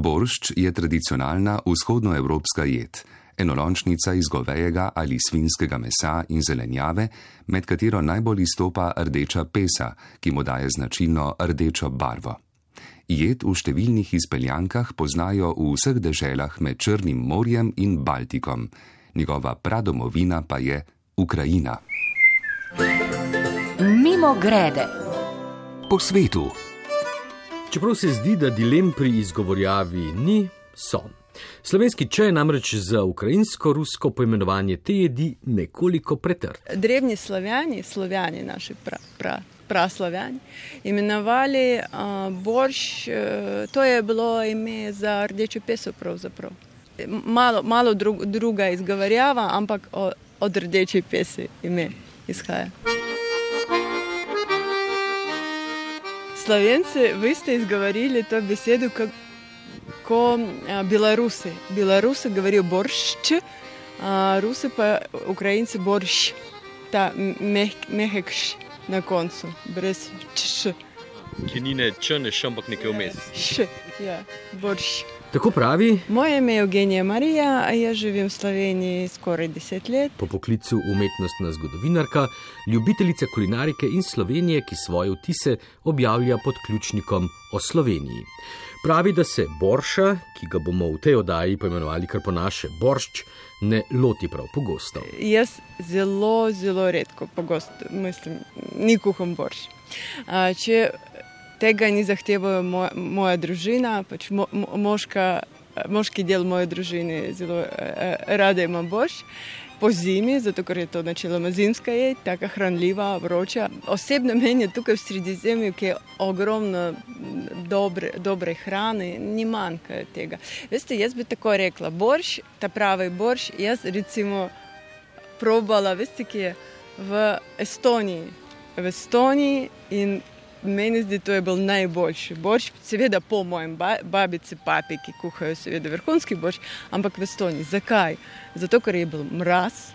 Boršč je tradicionalna vzhodnoevropska jed, enolončnica iz govejega ali svinskega mesa in zelenjave, med katero najbolj izstopa rdeča pesa, ki mu daje značilno rdečo barvo. Jed v številnih izpeljankah poznajo v vseh deželah med Črnim morjem in Baltikom, njegova pradomovina pa je Ukrajina. Mimo grede. Po svetu. Čeprav se zdi, da dilem pri izgovorjavi ni, so. Slovenski čaj je namreč za ukrajinsko-rusko poimenovanje te jedi nekoliko pretrd. Drevni slovjani, slovjani naši pra, pra, praslovjani, imenovali uh, borš, uh, to je bilo ime za rdečo peso pravzaprav. Malo, malo drug, druga izgovarjava, ampak o, od rdeče pese ime izhaja. Slovenci, vi ste izgovorili to besedo kot Belorusi. Belorusi govorijo boršč, Rusi pa Ukrajinci borš, ta meh, mehekš na koncu, brez č. Ki ni ne č, ne š, ampak nekaj vmes. Š, ja, borš. Tako pravi. Moje ime je Evgenija Marija, a jaz živim v Sloveniji skoraj deset let. Po poklicu umetnostna zgodovinarka, ljubiteljica kulinarike in Slovenije, ki svoje vtise objavlja pod ključnikom o Sloveniji. Pravi, da se borša, ki ga bomo v tej oddaji poimenovali kar po naše boršč, ne loti prav pogosto. Jaz zelo, zelo redko, pogosto, mislim, ni kuham borš. A, če tega ni zahtevala moja, moja družina, pač mo, mo, moška, moški del moje družine zelo rade ima borš. Po zimi, zato ker je to načeloma zimska jed, tako hranljiva, vroča. Osebno meni je tukaj v Sredozemlju, ki je ogromno dobre, dobre hrane, ni manjka tega. Veste, jaz bi tako rekla, borš, ta pravi borš, jaz recimo probala, veste, ki je v Estoniji. V Estoniji in meni zdi, to je bil najboljši borš, seveda po mojem babici, papi, ki kuhajo, seveda vrhunski borš, ampak v Estoniji. Zakaj? Zato, ker je bil mraz,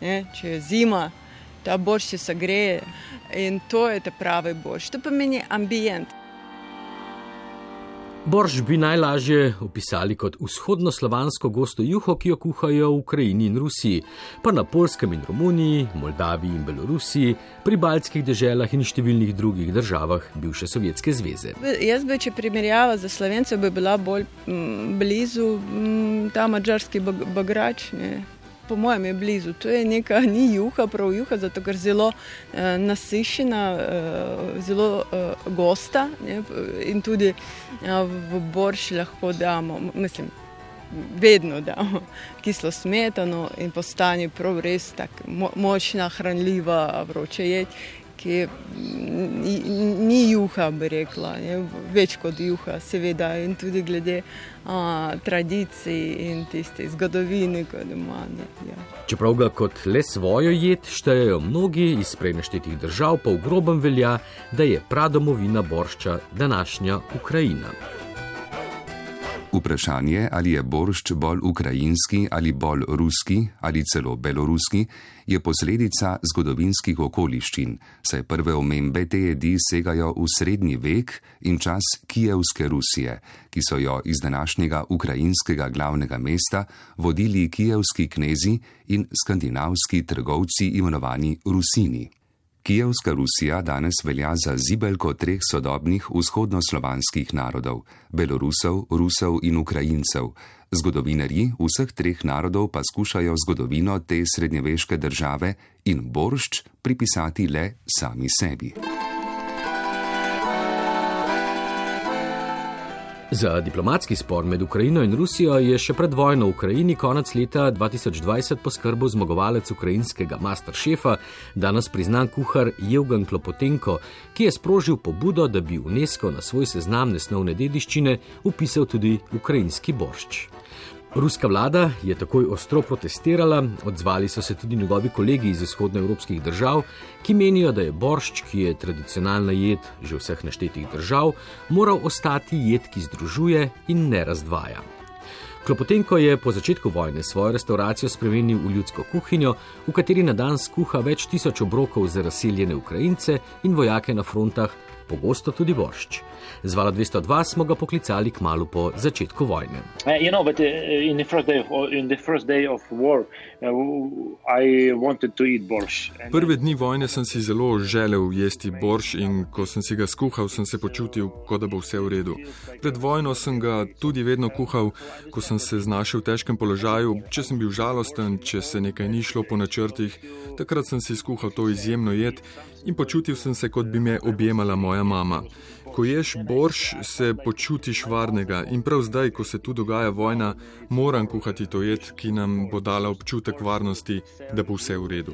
ne? če je zima, ta borš se sagreje in to je ta pravi borš. To pomeni ambient. Borš bi najlažje opisali kot vzhodnoslovansko gosto juho, ki jo kuhajo v Ukrajini in Rusiji, pa na Polskem in Romuniji, Moldaviji in Belorusiji, pri baltskih deželah in številnih drugih državah bivše Sovjetske zveze. Jaz bi, če primerjava za Slovence, bi bila bolj m, blizu m, ta mačarski bagrač. Po mojem je blizu, to je neka ni juha, prav juha, zato ker je zelo eh, nasišena, eh, zelo eh, gosta ne, in tudi eh, v borš lahko damo, mislim, vedno damo kislo smetano in postane prav res tako mo močna, hranljiva, vroče jed, ki ni, juha, bi rekla, ne, več kot juha, seveda in tudi glede a, tradicij in tiste zgodovine, kot ima. Ne, ja. Čeprav ga kot le svojo jed štejejo mnogi iz prejneštetih držav, pa v grobem velja, da je pradomovina boršča današnja Ukrajina. Vprašanje, ali je boršč bolj ukrajinski ali bolj ruski ali celo beloruski, je posledica zgodovinskih okoliščin, saj prve omembe te jedi segajo v srednji vek in čas Kijevske Rusije, ki so jo iz današnjega ukrajinskega glavnega mesta vodili kijevski knezi in skandinavski trgovci imenovani Rusini. Kijevska Rusija danes velja za zibelko treh sodobnih vzhodnoslovanskih narodov: Belorusov, Rusov in Ukrajincev. Zgodovinarji vseh treh narodov pa skušajo zgodovino te srednjeveške države in boršč pripisati le sami sebi. Za diplomatski spor med Ukrajino in Rusijo je še pred vojno v Ukrajini konec leta 2020 poskrbel zmagovalec ukrajinskega masterchefa, danes priznan kuhar Jevgen Klopotenko, ki je sprožil pobudo, da bi UNESCO na svoj seznam nesnovne dediščine upisal tudi ukrajinski boršč. Ruska vlada je takoj ostro protestirala, odzvali so se tudi njegovi kolegi iz vzhodnoevropskih držav, ki menijo, da je boršč, ki je tradicionalna jed že vseh naštetih držav, moral ostati jed, ki združuje in ne razdvaja. Klopotenko je po začetku vojne svojo restauracijo spremenil v ljudsko kuhinjo, v kateri na dan skuha več tisoč obrokov za razseljene Ukrajince in vojake na frontah, pogosto tudi boršč. Z vala 202 smo ga poklicali k malu po začetku vojne. Uh, you know, but, uh, Prve dni vojne sem si zelo želel jesti borš in ko sem si ga skuhal, sem se počutil, kot da bo vse v redu. Pred vojno sem ga tudi vedno kuhal, ko sem se znašel v težkem položaju, če sem bil žalosten, če se nekaj ni šlo po načrtih, takrat sem si skuhal to izjemno jed in počutil sem se, kot bi me objemala moja mama. Ko ješ borš, se počutiš varnega in prav zdaj, ko se tu dogaja vojna, moram kuhati to jed, ki nam bo dala občutek varnosti, da bo vse v redu.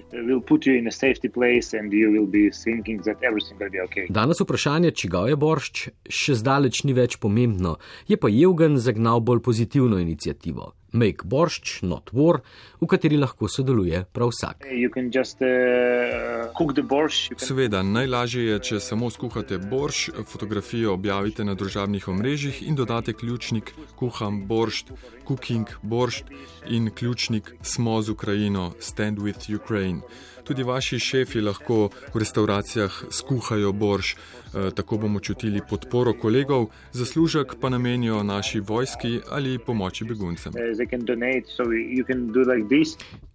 Danes vprašanje, čigav je boršč, še zdaleč ni več pomembno, je pa Jevgen zagnal bolj pozitivno inicijativo. Make Borscht, Not War, v kateri lahko sodeluje prav vsak. Just, uh, Seveda, najlažje je, če samo skuhate borš, fotografijo objavite na družabnih omrežjih in dodate ključnik kuham boršt, cooking boršt in ključnik smo z Ukrajino, stand with Ukraine. Tudi vaši šefi lahko v restauracijah skuhajo borš, eh, tako bomo čutili podporo kolegov, zaslužek pa namenijo naši vojski ali pomoči beguncem.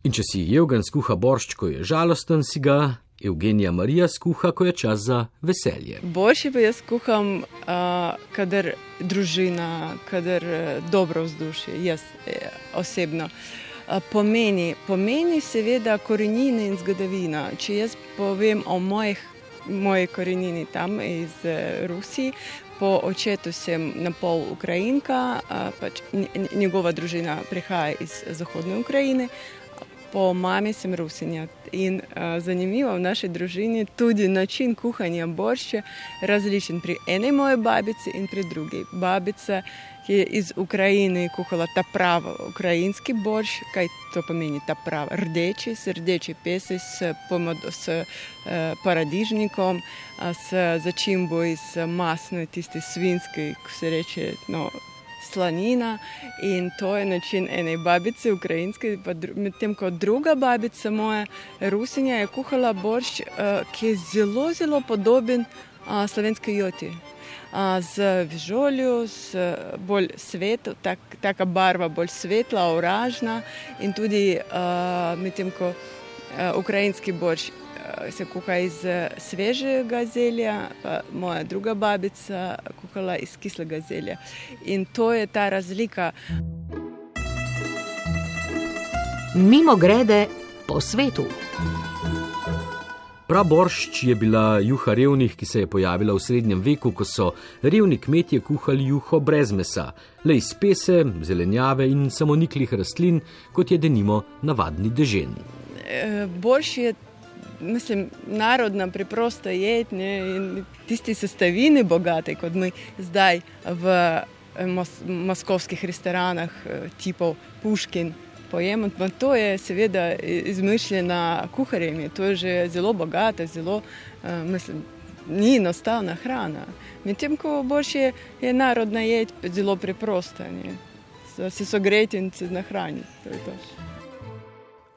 In če si Jevgen skuha boršč, ko je žalosten, si ga Evgenija Marija skuha, ko je čas za veselje. Boljši pa jaz kuham, uh, kadar družina, kadar uh, dobro vzdušje, jaz eh, osebno. Uh, pomeni, pomeni seveda korenine in zgodovina. Če jaz povem o mojih, moji korenini tam iz uh, Rusije, po očetu sem na pol Ukrajinka, pač njegova družina prihaja iz Zahodne Ukrajine, po mami sem Rusinja. In uh, zanimivo v naši družini tudi način kuhanja boršča različen pri eni moji babici in pri drugi. Babica, je iz Ukrajine kuhala ta pravi ukrajinski borš, kaj to pomeni ta pravi rdeči, s rdeči pesi, s, pomodo, s uh, paradižnikom, s začimbo iz masne, tiste svinske, ko se reče. No, slanina in to je način ene babice, ukrajinske, medtem ko druga babica moja, Rusinja, je kuhala boršč, eh, ki je zelo, zelo podoben slovenski joti. Z vižoljo, z bolj svetlo, tak, taka barva bolj svetla, oražna in tudi medtem ko ukrajinski boršč se kuha iz eh, svežega zelja, pa moja druga babica kuhala iz kislega zelja. In to je ta razlika. Mimo grede po svetu. Praboršč je bila juha revnih, ki se je pojavila v srednjem veku, ko so revni kmetje kuhali juho brez mesa, le iz pese, zelenjave in samoniklih rastlin, kot je denimo navadni dežen. Eh, Borš je mislim, narodna, preprosta jed in tisti sestavini bogate, kot mi zdaj v eh, mos moskovskih restoranah, eh, tipov Puškin. Pojemo. To je seveda izmišljena kuharjem, to je že zelo bogata, zelo, uh, mislim, ni enostavna hrana. Medtem ko boš je, narodna jed, zelo preprosta, se sogreti in se nahraniti.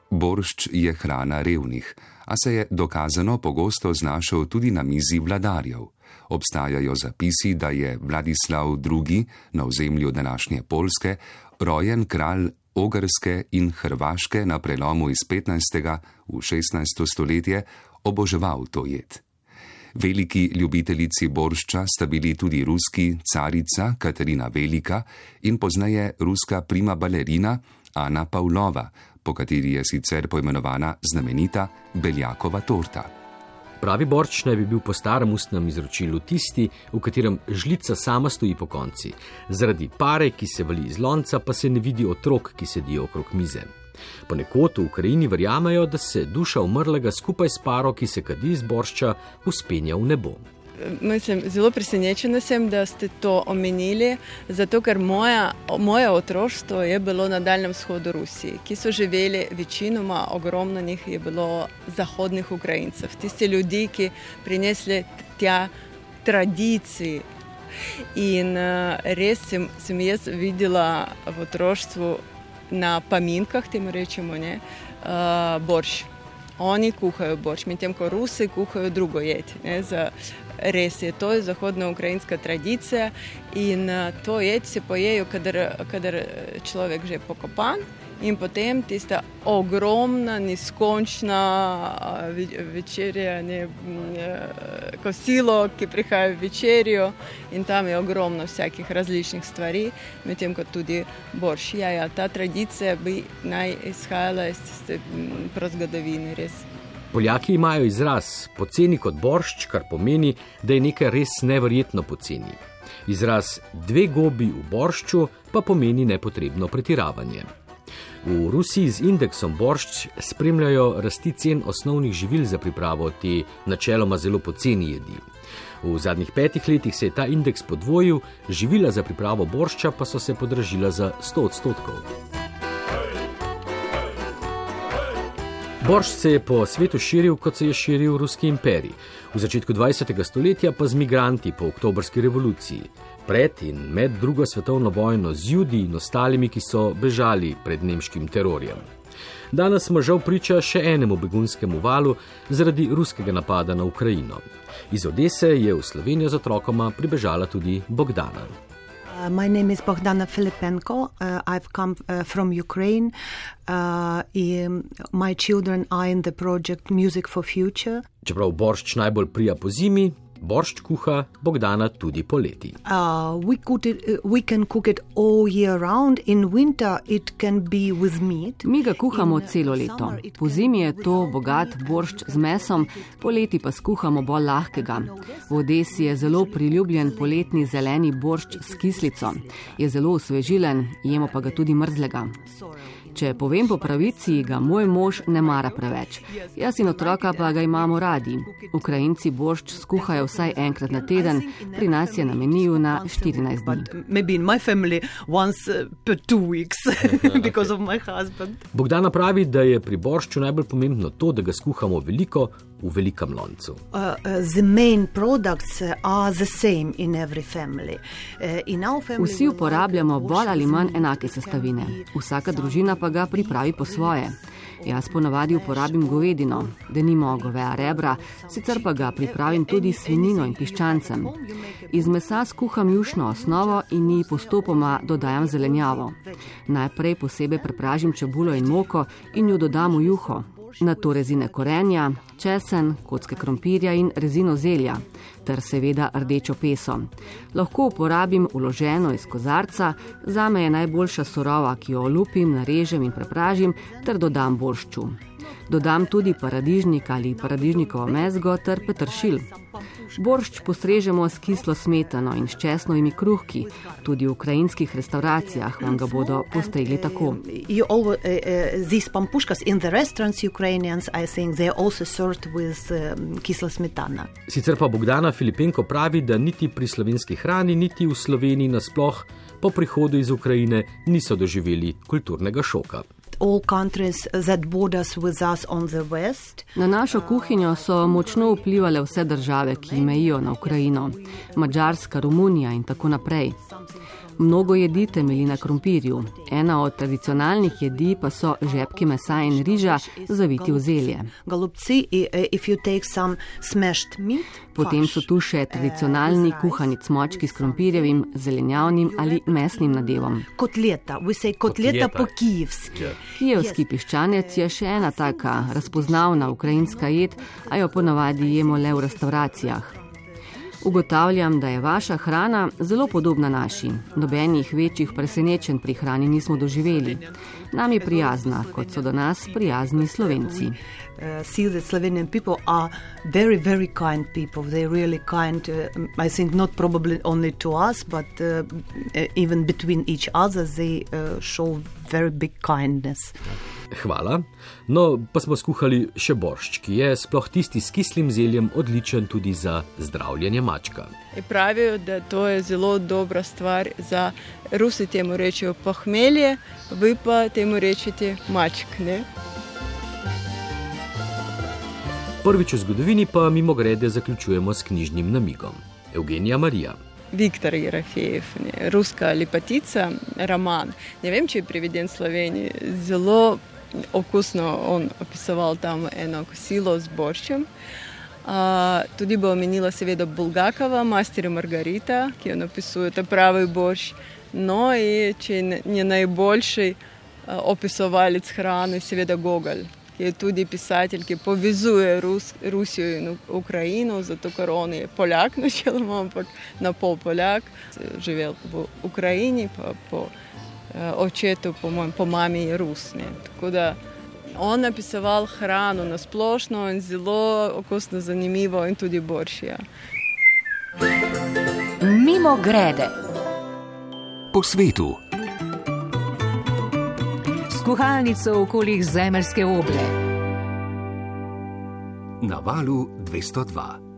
Boršč je hrana revnih a se je dokazano pogosto znašel tudi na mizi vladarjev. Obstajajo zapisi, da je Vladislav II. na ozemlju današnje Polske rojen kralj Ogrske in Hrvaške na prelomu iz 15. v 16. stoletje oboževal to jed. Veliki ljubitelici boršča sta bili tudi ruski carica Katarina Velika in pozneje ruska prima balerina Ana Pavlova, po kateri je sicer poimenovana znamenita Beljakova torta. Pravi borč naj bi bil po starem ustnem izročilu tisti, v katerem žlica sama stoji po konci. Zaradi pare, ki se vali iz lonca, pa se ne vidi otrok, ki sedijo okrog mize. Ponekod v Ukrajini verjamejo, da se duša umrlega skupaj s paro, ki se kadi iz boršča, uspenja v nebo mislim, zelo presenečena sem, da ste to omenili, zato ker moja, moje otroštvo je bilo na Daljnem vzhodu Rusije, ki so živeli večinoma, ogromno njih je bilo zahodnih Ukrajincev, tisti ljudi, ki prinesli tja tradicije. In uh, res sem, sem jaz videla v otroštvu na paminkah, temu rečemo, ne, uh, borš. Oni kuhajo borš, medtem ko Rusi kuhajo drugo jed. Ne, za, res je, to je zahodno-ukrajinska tradicija in to jed se pojejo, kadar, kadar človek že pokopan. In potem tista ogromna, neskončna večerja, ne, kosilo, ki prihaja v večerjo, in tam je ogromno vsakih različnih stvari, medtem ko tudi borš. Ja, ja, ta tradicija bi naj izhajala iz tiste prozgodovine, res. Poljaki imajo izraz poceni kot boršč, kar pomeni, da je nekaj res neverjetno poceni. Izraz dve gobi v boršču pa pomeni nepotrebno pretiravanje. V Rusiji z indeksom boršč spremljajo rasti cen osnovnih živil za pripravo te načeloma zelo poceni jedi. V zadnjih petih letih se je ta indeks podvojil, živila za pripravo boršča pa so se podražila za 100 odstotkov. Borš se je po svetu širil, kot se je širil ruski imperij, v začetku 20. stoletja pa z migranti po oktobrski revoluciji, pred in med drugo svetovno vojno z ljudi in ostalimi, ki so bežali pred nemškim terorjem. Danes smo žal priča še enemu begunskemu valu zaradi ruskega napada na Ukrajino. Iz Odese je v Slovenijo z otrokoma pribežala tudi Bogdana. Uh, my name is Bogdana Filipenko. Uh, I've come uh, from Ukraine. Uh, in my children are in the project Music for Future. Čeprav boršč najbolj prija po zimi, boršč kuha Bogdana tudi poleti. Uh, we, it, uh, we can cook it all year round. In winter it can be with meat. Mi ga kuhamo celo leto. Po zimi je to bogat boršč z mesom, poleti pa skuhamo bolj lahkega. V Odesi je zelo priljubljen poletni zeleni boršč s kislico. Je zelo osvežilen, jemo pa ga tudi mrzlega. Če povem po pravici, ga moj mož ne mara preveč. Jaz in otroka pa ga imamo radi. Ukrajinci bošč skuhajo vsaj enkrat na teden, pri nas je na meniju na 14 dni. Bogdana pravi, da je pri boršču najbolj pomembno to, da ga skuhamo veliko v velikem loncu. Uh, uh, Vsi uporabljamo bolj ali manj enake sestavine. Vsaka družina pa ga pripravi po svoje. Jaz ponavadi uporabim govedino, da nimo goveja rebra, sicer pa ga pripravim tudi svinino in piščancem. Iz mesa skuham jušno osnovo in ji postopoma dodajam zelenjavo. Najprej posebej prepražim čebulo in moko in jo dodam v juho, na to rezine korenja, česen, kocke krompirja in rezino zelja, ter seveda rdečo peso. Lahko uporabim uloženo iz kozarca, za me je najboljša surova, ki jo olupim, narežem in prepražim ter dodam boršču. Dodam tudi paradižnik ali paradižnikovo mezgo ter petršil. Boršč postrežemo s kislo smetano in s česnovimi kruhki. Tudi v ukrajinskih restauracijah vam ga bodo postregli tako. Sicer pa Bogdana Filipenko pravi, da niti pri slovenski hrani, niti v Sloveniji nasploh po prihodu iz Ukrajine niso doživeli kulturnega šoka Na našo kuhinjo so močno vplivali vse države, ki mejijo na Ukrajino, Mačarska, Romunija in tako naprej. Mnogo jedi temelji na krompirju. Ena od tradicionalnih jedi pa so žepki mesa in riža, zaviti v zelje. Potem so tu še tradicionalni kuhani cmočki s krompirjevim, zelenjavnim ali mesnim nadevom. Kotleta, kotleta po kijevski. Ja. Kijevski piščanec je še ena taka razpoznavna ukrajinska jed, a jo ponavadi jemo le v restauracijah. Ugotavljam, da je vaša hrana zelo podobna naši. Nobenih večjih presenečenj pri hrani nismo doživeli. Nam je prijazna, kot so do nas prijazni Slovenci. Uh, see that Slovenian people are very, very kind people. They're really kind, uh, I think, not probably only to us, but uh, even between each other, they uh, show very big kindness. Hvala. No, pa smo skuhali še boršč, ki je sploh tisti s kislim zeljem odličen tudi za zdravljenje mačka. E pravijo, da to je zelo dobra stvar za Rusi, temu rečejo pohmelje, vi pa temu rečete mačk. Ne? Prvič v zgodovini pa mimo grede zaključujemo s knjižnim namigom. Evgenija Marija. Viktor Jerafejev, ruska lepotica, roman. Ne vem, če je preveden v Sloveniji. Zelo okusno on opisoval tam eno kosilo z borščem. Uh, tudi bo omenila seveda Bulgakova, Master Margarita, ki jo napisuje ta pravi boš. No in če je najboljši uh, opisovalec hrane, seveda Gogol, ki je tudi pisatelj, ki povezuje Rus, Rusijo in Ukrajino, zato ker on je Poljak, načeloma, ampak na pol Poljak, živel v Ukrajini, pa po očetu, po, moj, po mami je Rus. Ne. Tako da on napisoval hrano na splošno in zelo okusno, zanimivo in tudi boršija. Mimo grede. Po svetu. Skuhalnico okoli zemeljske oble. Na valu 202.